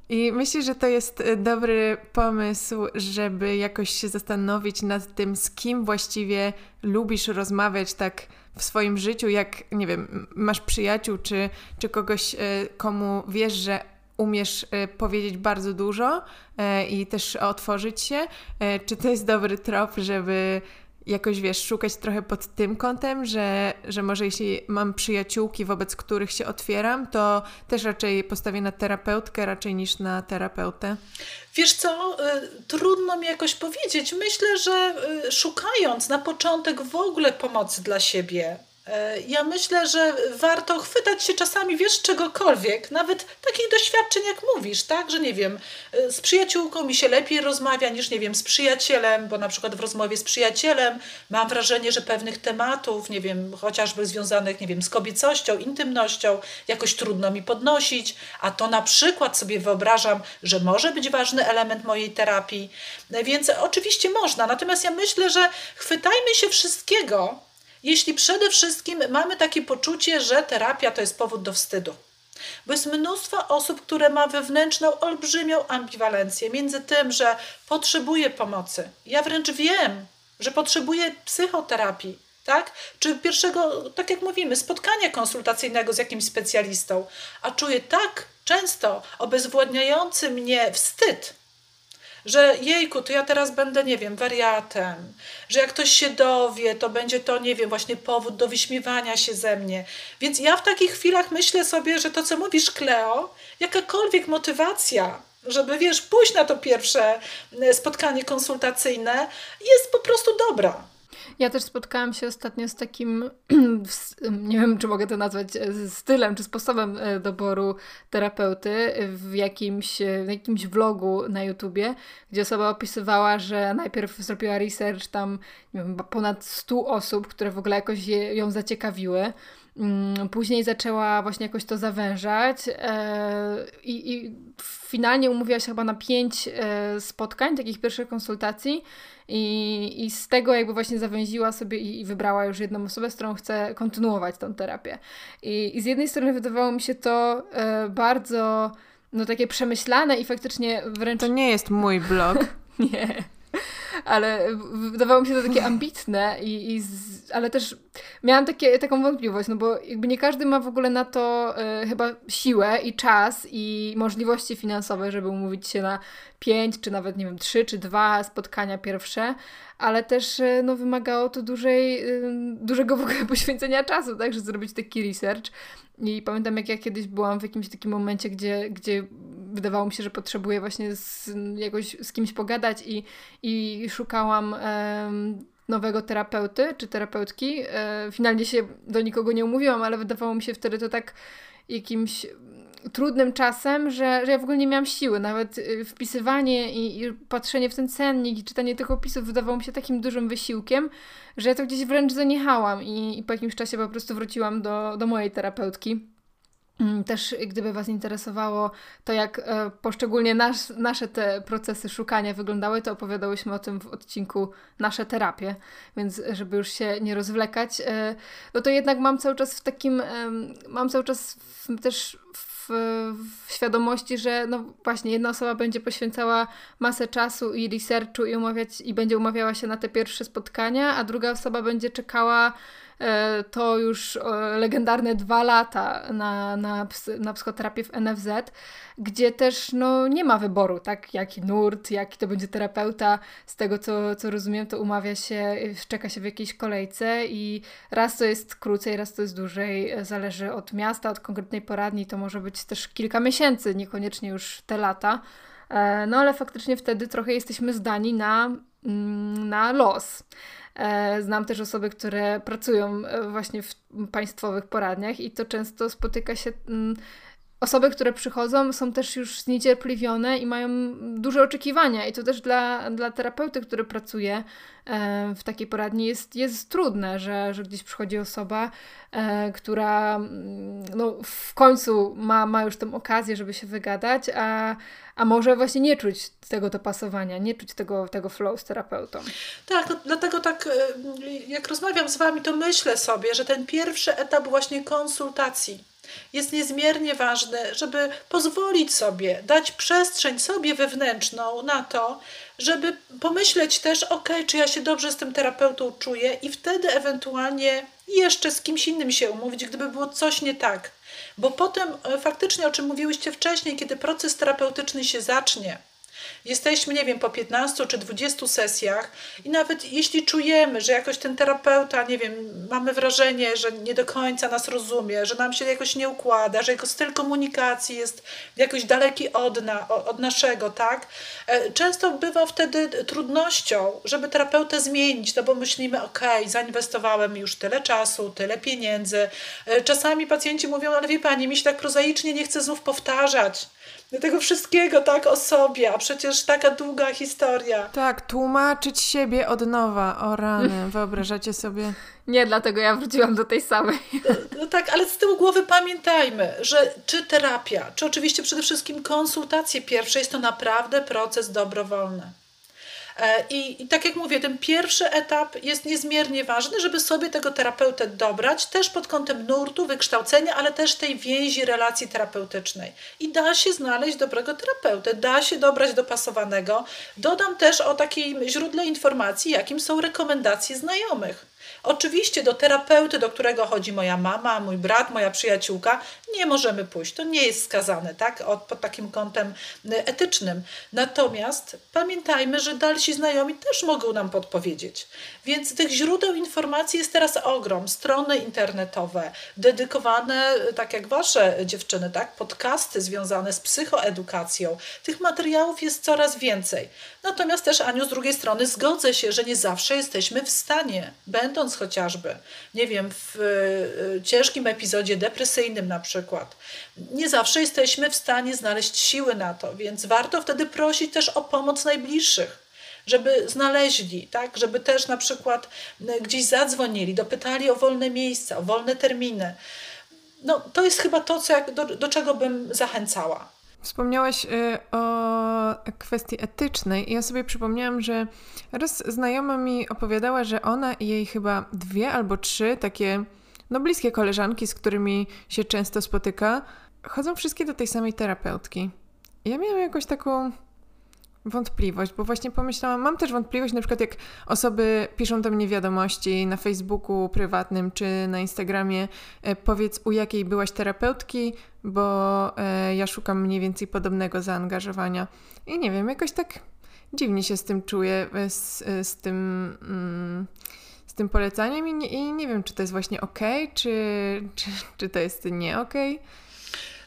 I myślę, że to jest e, dobry pomysł, żeby jakoś się zastanowić nad tym, z kim właściwie lubisz rozmawiać tak w swoim życiu, jak, nie wiem, masz przyjaciół, czy, czy kogoś, e, komu wiesz, że umiesz e, powiedzieć bardzo dużo e, i też otworzyć się? E, czy to jest dobry trop, żeby jakoś, wiesz, szukać trochę pod tym kątem, że, że może jeśli mam przyjaciółki, wobec których się otwieram, to też raczej postawię na terapeutkę raczej niż na terapeutę? Wiesz co, trudno mi jakoś powiedzieć. Myślę, że szukając na początek w ogóle pomocy dla siebie, ja myślę, że warto chwytać się czasami, wiesz, czegokolwiek, nawet takich doświadczeń, jak mówisz, tak, że nie wiem, e, z przyjaciółką mi się lepiej rozmawia niż, nie wiem, z przyjacielem, bo na przykład w rozmowie z przyjacielem mam wrażenie, że pewnych tematów, nie wiem, chociażby związanych, nie wiem, z kobiecością, intymnością, jakoś trudno mi podnosić, a to na przykład sobie wyobrażam, że może być ważny element mojej terapii, e, więc oczywiście można, natomiast ja myślę, że chwytajmy się wszystkiego, jeśli przede wszystkim mamy takie poczucie, że terapia to jest powód do wstydu. Bo jest mnóstwo osób, które ma wewnętrzną, olbrzymią ambiwalencję między tym, że potrzebuje pomocy. Ja wręcz wiem, że potrzebuje psychoterapii, tak? Czy pierwszego, tak jak mówimy, spotkania konsultacyjnego z jakimś specjalistą, a czuję tak często obezwładniający mnie wstyd, że jejku, to ja teraz będę, nie wiem, wariatem, że jak ktoś się dowie, to będzie to, nie wiem, właśnie powód do wyśmiewania się ze mnie. Więc ja w takich chwilach myślę sobie, że to, co mówisz, Kleo, jakakolwiek motywacja, żeby, wiesz, pójść na to pierwsze e, spotkanie konsultacyjne, jest po prostu dobra. Ja też spotkałam się ostatnio z takim, nie wiem czy mogę to nazwać e, stylem czy sposobem e, doboru terapeuty w jakimś, e, w jakimś vlogu na YouTubie, gdzie osoba opisywała, że najpierw zrobiła research tam nie wiem, ponad 100 osób, które w ogóle jakoś je, ją zaciekawiły. Mm, później zaczęła właśnie jakoś to zawężać i, i finalnie umówiła się chyba na pięć spotkań, takich pierwszych konsultacji i, I z tego jakby właśnie zawęziła sobie i, i wybrała już jedną osobę, z którą chce kontynuować tą terapię. I, i z jednej strony wydawało mi się to e, bardzo no takie przemyślane i faktycznie wręcz... To nie jest mój blog. nie ale wydawało mi się to takie ambitne, i, i z, ale też miałam takie, taką wątpliwość, no bo jakby nie każdy ma w ogóle na to y, chyba siłę i czas i możliwości finansowe, żeby umówić się na pięć, czy nawet, nie wiem, trzy, czy dwa spotkania pierwsze, ale też y, no, wymagało to dużej, y, dużego w ogóle poświęcenia czasu, tak, żeby zrobić taki research. I pamiętam, jak ja kiedyś byłam w jakimś takim momencie, gdzie, gdzie wydawało mi się, że potrzebuję właśnie z, jakoś z kimś pogadać i, i szukałam nowego terapeuty czy terapeutki. E, finalnie się do nikogo nie umówiłam, ale wydawało mi się wtedy to tak jakimś trudnym czasem, że, że ja w ogóle nie miałam siły. Nawet y, wpisywanie i, i, patrzenie w ten cennik i czytanie tych opisów wydawało mi się takim dużym wysiłkiem, że ja to gdzieś wręcz zaniechałam i, i po jakimś czasie po prostu wróciłam do, do mojej terapeutki. Mm, też gdyby Was interesowało to, jak e, poszczególnie nas, nasze te procesy szukania wyglądały, to opowiadałyśmy o tym w odcinku Nasze terapie, więc żeby już się nie rozwlekać, e, no to jednak mam cały czas w takim, mam cały czas w, też w, w, świadomości, że no właśnie jedna osoba będzie poświęcała masę czasu i researchu i umawiać i będzie umawiała się na te pierwsze spotkania, a druga osoba będzie czekała to już legendarne dwa lata na, na, na psychoterapię w NFZ, gdzie też no, nie ma wyboru, tak? Jaki nurt, jaki to będzie terapeuta. Z tego, co, co rozumiem, to umawia się, czeka się w jakiejś kolejce i raz to jest krócej, raz to jest dłużej. Zależy od miasta, od konkretnej poradni. To może być też kilka miesięcy, niekoniecznie już te lata. E, no ale faktycznie wtedy trochę jesteśmy zdani na, mm, na los. E, znam też osoby, które pracują e, właśnie w państwowych poradniach i to często spotyka się. Osoby, które przychodzą, są też już zniecierpliwione i mają duże oczekiwania, i to też dla, dla terapeuty, który pracuje e, w takiej poradni, jest, jest trudne, że, że gdzieś przychodzi osoba, która mm, no, w końcu ma, ma już tę okazję, żeby się wygadać, a, a może właśnie nie czuć tego dopasowania, nie czuć tego, tego flow z terapeutą. Tak, no, dlatego tak y, jak rozmawiam z Wami, to myślę sobie, że ten pierwszy etap właśnie konsultacji jest niezmiernie ważny, żeby pozwolić sobie, dać przestrzeń sobie wewnętrzną na to, żeby pomyśleć też, ok, czy ja się dobrze z tym terapeutą czuję i wtedy ewentualnie jeszcze z kimś innym się umówić, gdyby było coś nie tak. Bo potem e, faktycznie, o czym mówiłyście wcześniej, kiedy proces terapeutyczny się zacznie, jesteśmy, nie wiem, po 15 czy 20 sesjach i nawet jeśli czujemy, że jakoś ten terapeuta, nie wiem, mamy wrażenie, że nie do końca nas rozumie, że nam się jakoś nie układa, że jego styl komunikacji jest jakoś daleki od, na, od naszego, tak? E, często bywa wtedy trudnością, żeby terapeutę zmienić, no bo myślimy, ok, zainwestowałem już tyle czasu, tyle pieniędzy. E, czasami pacjenci mówią, ale wie pani, mi się tak prozaicznie nie chce znów powtarzać tego wszystkiego tak o sobie, a przecież taka długa historia. Tak, tłumaczyć siebie od nowa, o rany, wyobrażacie sobie? Nie, dlatego ja wróciłam do tej samej. No, no tak, ale z tyłu głowy pamiętajmy, że czy terapia, czy oczywiście przede wszystkim konsultacje pierwsze jest to naprawdę proces dobrowolny. E, I, I tak jak mówię, ten pierwszy etap jest niezmiernie ważny, żeby sobie tego terapeutę dobrać, też pod kątem nurtu, wykształcenia, ale też tej więzi relacji terapeutycznej. I da się znaleźć dobrego terapeutę, da się dobrać dopasowanego. Dodam też o takim źródle informacji, jakim są rekomendacje znajomych. Oczywiście do terapeuty, do którego chodzi moja mama, mój brat, moja przyjaciółka, nie możemy pójść. To nie jest skazane, tak? Od, pod takim kątem etycznym. Natomiast pamiętajmy, że dalsi znajomi też mogą nam podpowiedzieć. Więc tych źródeł informacji jest teraz ogrom. Strony internetowe, dedykowane, tak jak wasze dziewczyny, tak? Podcasty związane z psychoedukacją. Tych materiałów jest coraz więcej. Natomiast też, Aniu, z drugiej strony zgodzę się, że nie zawsze jesteśmy w stanie, będąc chociażby, nie wiem, w y, ciężkim epizodzie depresyjnym na przykład, nie zawsze jesteśmy w stanie znaleźć siły na to, więc warto wtedy prosić też o pomoc najbliższych żeby znaleźli, tak, żeby też na przykład y, gdzieś zadzwonili, dopytali o wolne miejsca, o wolne terminy. No, to jest chyba to, co do, do czego bym zachęcała. Wspomniałaś y, o kwestii etycznej i ja sobie przypomniałam, że raz znajoma mi opowiadała, że ona i jej chyba dwie albo trzy takie no bliskie koleżanki, z którymi się często spotyka, chodzą wszystkie do tej samej terapeutki. Ja miałam jakąś taką wątpliwość, bo właśnie pomyślałam, mam też wątpliwość, na przykład jak osoby piszą do mnie wiadomości na Facebooku prywatnym czy na Instagramie, e, powiedz u jakiej byłaś terapeutki, bo e, ja szukam mniej więcej podobnego zaangażowania. I nie wiem, jakoś tak dziwnie się z tym czuję, e, z, z tym. Mm, tym polecaniem i nie, i nie wiem, czy to jest właśnie ok, czy, czy, czy to jest nie ok.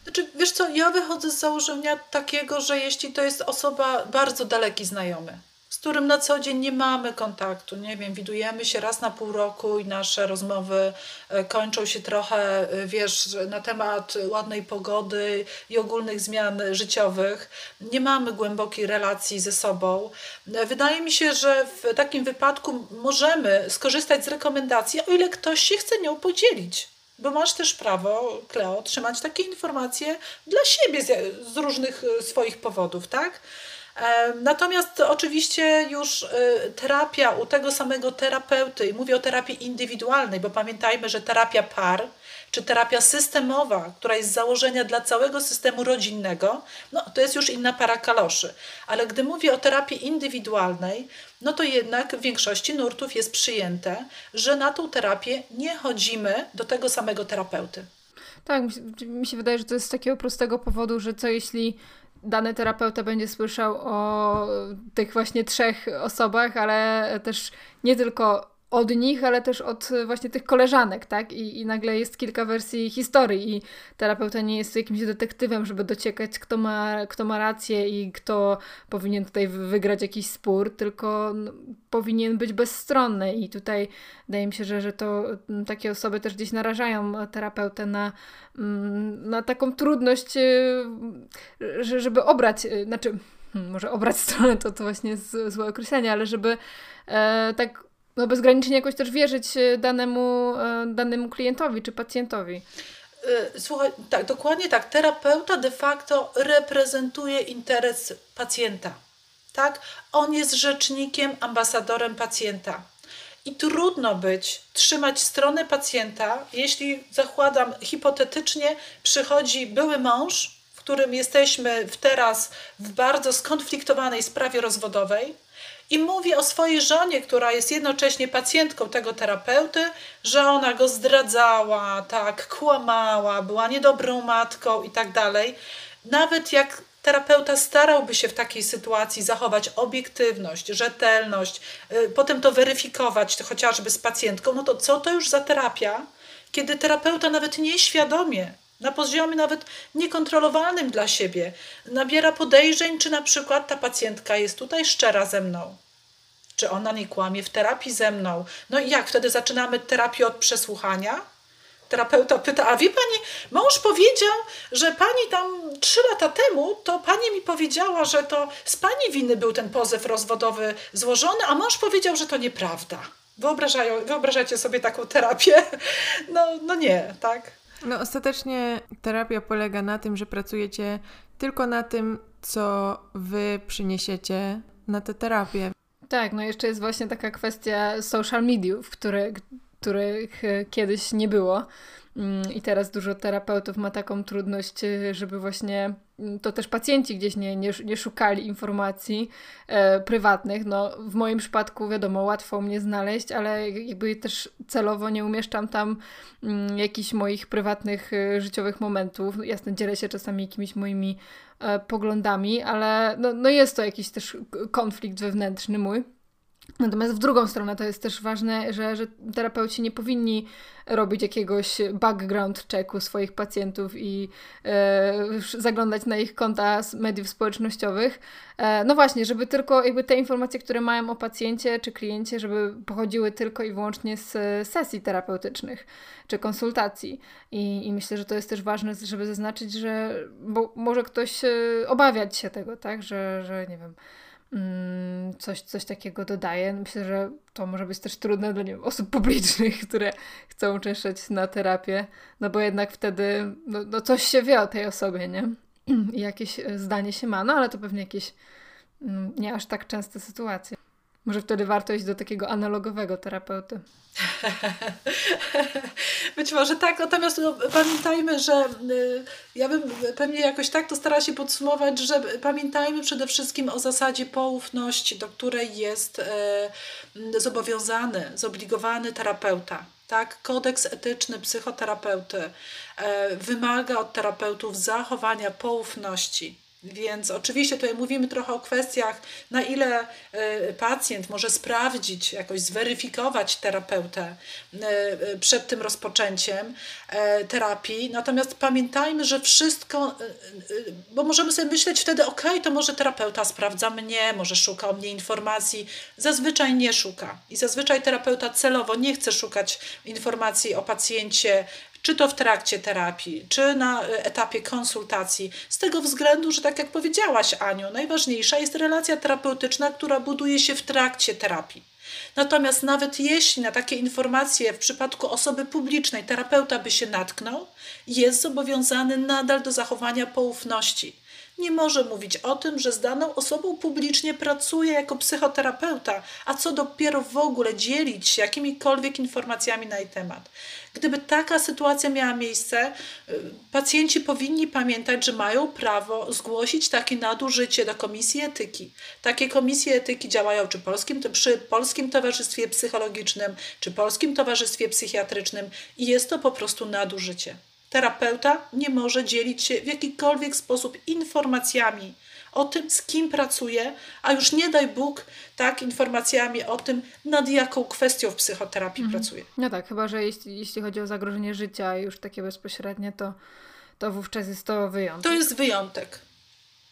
Znaczy, wiesz co, ja wychodzę z założenia takiego, że jeśli to jest osoba bardzo daleki znajomy, którym na co dzień nie mamy kontaktu, nie wiem, widujemy się raz na pół roku i nasze rozmowy e, kończą się trochę, e, wiesz, na temat ładnej pogody i ogólnych zmian życiowych. Nie mamy głębokiej relacji ze sobą. E, wydaje mi się, że w takim wypadku możemy skorzystać z rekomendacji, o ile ktoś się chce nią podzielić bo masz też prawo, Kleo, trzymać takie informacje dla siebie z, z różnych swoich powodów, tak? Natomiast oczywiście już e, terapia u tego samego terapeuty, i mówię o terapii indywidualnej, bo pamiętajmy, że terapia par czy terapia systemowa, która jest z założenia dla całego systemu rodzinnego, no to jest już inna para kaloszy. Ale gdy mówię o terapii indywidualnej, no to jednak w większości nurtów jest przyjęte, że na tą terapię nie chodzimy do tego samego terapeuty. Tak, mi się wydaje, że to jest z takiego prostego powodu, że co jeśli dany terapeuta będzie słyszał o tych właśnie trzech osobach, ale też nie tylko od nich, ale też od e, właśnie tych koleżanek, tak? I, I nagle jest kilka wersji historii i terapeuta nie jest jakimś detektywem, żeby dociekać, kto ma, kto ma rację i kto powinien tutaj wygrać jakiś spór, tylko powinien być bezstronny i tutaj wydaje mi się, że, że to takie osoby też gdzieś narażają terapeutę na, na taką trudność, e, żeby obrać, e, znaczy hmm, może obrać stronę, to, to właśnie złe określenie, ale żeby e, tak no bezgranicznie jakoś też wierzyć e, danemu, e, danemu klientowi czy pacjentowi. E, słuchaj, tak, dokładnie tak. Terapeuta de facto reprezentuje interes pacjenta. Tak? On jest rzecznikiem, ambasadorem pacjenta. I trudno być, trzymać stronę pacjenta, jeśli zakładam hipotetycznie, przychodzi były mąż, w którym jesteśmy w teraz w bardzo skonfliktowanej sprawie rozwodowej, i mówi o swojej żonie, która jest jednocześnie pacjentką tego terapeuty, że ona go zdradzała, tak, kłamała, była niedobrą matką i tak dalej. Nawet jak terapeuta starałby się w takiej sytuacji zachować obiektywność, rzetelność, y, potem to weryfikować chociażby z pacjentką, no to co to już za terapia, kiedy terapeuta nawet nieświadomie na poziomie nawet niekontrolowalnym dla siebie. Nabiera podejrzeń, czy na przykład ta pacjentka jest tutaj szczera ze mną. Czy ona nie kłamie w terapii ze mną? No i jak? Wtedy zaczynamy terapię od przesłuchania. Terapeuta pyta, a wie pani, mąż powiedział, że pani tam trzy lata temu, to pani mi powiedziała, że to z pani winy był ten pozew rozwodowy złożony, a mąż powiedział, że to nieprawda. Wyobrażają, wyobrażacie sobie taką terapię? No, no nie, tak? No ostatecznie terapia polega na tym, że pracujecie tylko na tym, co wy przyniesiecie na tę terapię. Tak, no jeszcze jest właśnie taka kwestia social mediów, które, których kiedyś nie było. Mm, I teraz dużo terapeutów ma taką trudność, żeby właśnie to też pacjenci gdzieś nie, nie, nie szukali informacji e, prywatnych. No, w moim przypadku, wiadomo, łatwo mnie znaleźć, ale jakby też celowo nie umieszczam tam mm, jakichś moich prywatnych, y, życiowych momentów. Jasne, dzielę się czasami jakimiś moimi e, poglądami, ale no, no jest to jakiś też konflikt wewnętrzny mój. Natomiast w drugą stronę to jest też ważne, że, że terapeuci nie powinni robić jakiegoś background checku swoich pacjentów i e, zaglądać na ich konta z mediów społecznościowych. E, no właśnie, żeby tylko jakby te informacje, które mają o pacjencie czy kliencie, żeby pochodziły tylko i wyłącznie z sesji terapeutycznych czy konsultacji. I, i myślę, że to jest też ważne, żeby zaznaczyć, że bo może ktoś e, obawiać się tego, tak, że, że nie wiem coś, coś takiego dodaje. Myślę, że to może być też trudne dla wiem, osób publicznych, które chcą uczęszczać na terapię, no bo jednak wtedy no, no coś się wie o tej osobie, nie? I jakieś e, zdanie się ma, no ale to pewnie jakieś mm, nie aż tak częste sytuacje. Może wtedy warto iść do takiego analogowego terapeuty. Być może tak, natomiast no, pamiętajmy, że y, ja bym pewnie jakoś tak to starała się podsumować, że pamiętajmy przede wszystkim o zasadzie poufności, do której jest y, zobowiązany, zobligowany terapeuta. Tak? Kodeks etyczny psychoterapeuty y, wymaga od terapeutów zachowania poufności więc oczywiście tutaj mówimy trochę o kwestiach, na ile e, pacjent może sprawdzić, jakoś zweryfikować terapeutę e, przed tym rozpoczęciem e, terapii. Natomiast pamiętajmy, że wszystko, bo możemy sobie myśleć wtedy, ok, to może terapeuta sprawdza mnie, może szuka o mnie informacji. Zazwyczaj nie szuka. I zazwyczaj terapeuta celowo nie chce szukać informacji o pacjencie czy to w trakcie terapii, czy na e, etapie konsultacji, z tego względu, że tak jak powiedziałaś, Aniu, najważniejsza jest relacja terapeutyczna, która buduje się w trakcie terapii. Natomiast nawet jeśli na takie informacje w przypadku osoby publicznej terapeuta by się natknął, jest zobowiązany nadal do zachowania poufności nie może mówić o tym, że z daną osobą publicznie pracuje jako psychoterapeuta, a co dopiero w ogóle dzielić się jakimikolwiek informacjami na jej temat. Gdyby taka sytuacja miała miejsce, y, pacjenci powinni pamiętać, że mają prawo zgłosić takie nadużycie do Komisji Etyki. Takie komisje etyki działają czy polskim, przy Polskim Towarzystwie Psychologicznym, czy Polskim Towarzystwie Psychiatrycznym i jest to po prostu nadużycie. Terapeuta nie może dzielić się w jakikolwiek sposób informacjami o tym, z kim pracuje, a już nie daj Bóg, tak, informacjami o tym, nad jaką kwestią w psychoterapii mhm. pracuje. No tak, chyba, że jeśli, jeśli chodzi o zagrożenie życia już takie bezpośrednie, to, to wówczas jest to wyjątek. To jest wyjątek.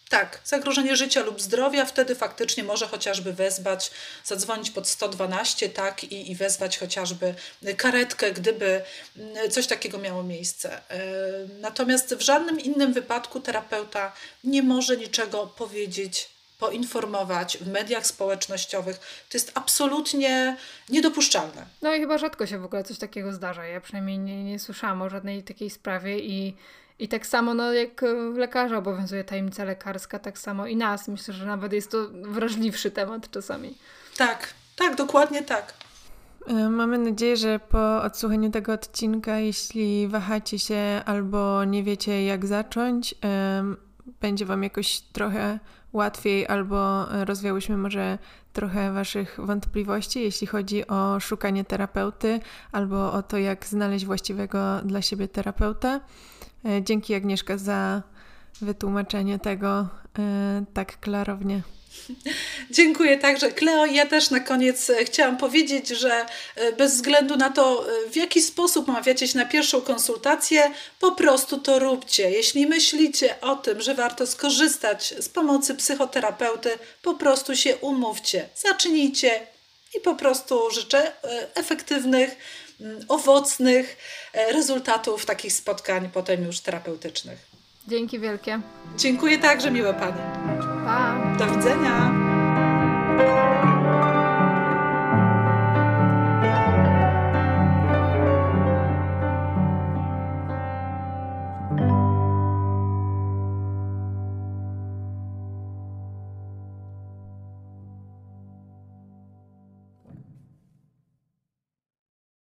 Tak, zagrożenie życia lub zdrowia, wtedy faktycznie może chociażby wezwać, zadzwonić pod 112, tak, i, i wezwać chociażby karetkę, gdyby mm, coś takiego miało miejsce. E, natomiast w żadnym innym wypadku terapeuta nie może niczego powiedzieć, poinformować w mediach społecznościowych. To jest absolutnie niedopuszczalne. No i chyba rzadko się w ogóle coś takiego zdarza. Ja przynajmniej nie, nie słyszałam o żadnej takiej sprawie i i tak samo, no, jak lekarza obowiązuje tajemnica lekarska, tak samo i nas. Myślę, że nawet jest to wrażliwszy temat czasami. Tak, tak, dokładnie tak. E, mamy nadzieję, że po odsłuchaniu tego odcinka, jeśli wahacie się albo nie wiecie, jak zacząć, będzie Wam jakoś trochę łatwiej, albo rozwiałyśmy może trochę Waszych wątpliwości, jeśli chodzi o szukanie terapeuty, albo o to, jak znaleźć właściwego dla siebie terapeuta. E, dzięki Agnieszka za wytłumaczenie tego e, tak klarownie. Dziękuję także. Kleo, ja też na koniec e, chciałam powiedzieć, że bez względu na to, w jaki sposób mawiacie się na pierwszą konsultację, po prostu to róbcie. Jeśli myślicie o tym, że warto skorzystać z pomocy psychoterapeuty, po prostu się umówcie. Zacznijcie i po prostu życzę efektywnych Mm, owocnych e, rezultatów takich spotkań potem już terapeutycznych. Dzięki wielkie. Dziękuję także, miłe Pani. Pa. Do widzenia.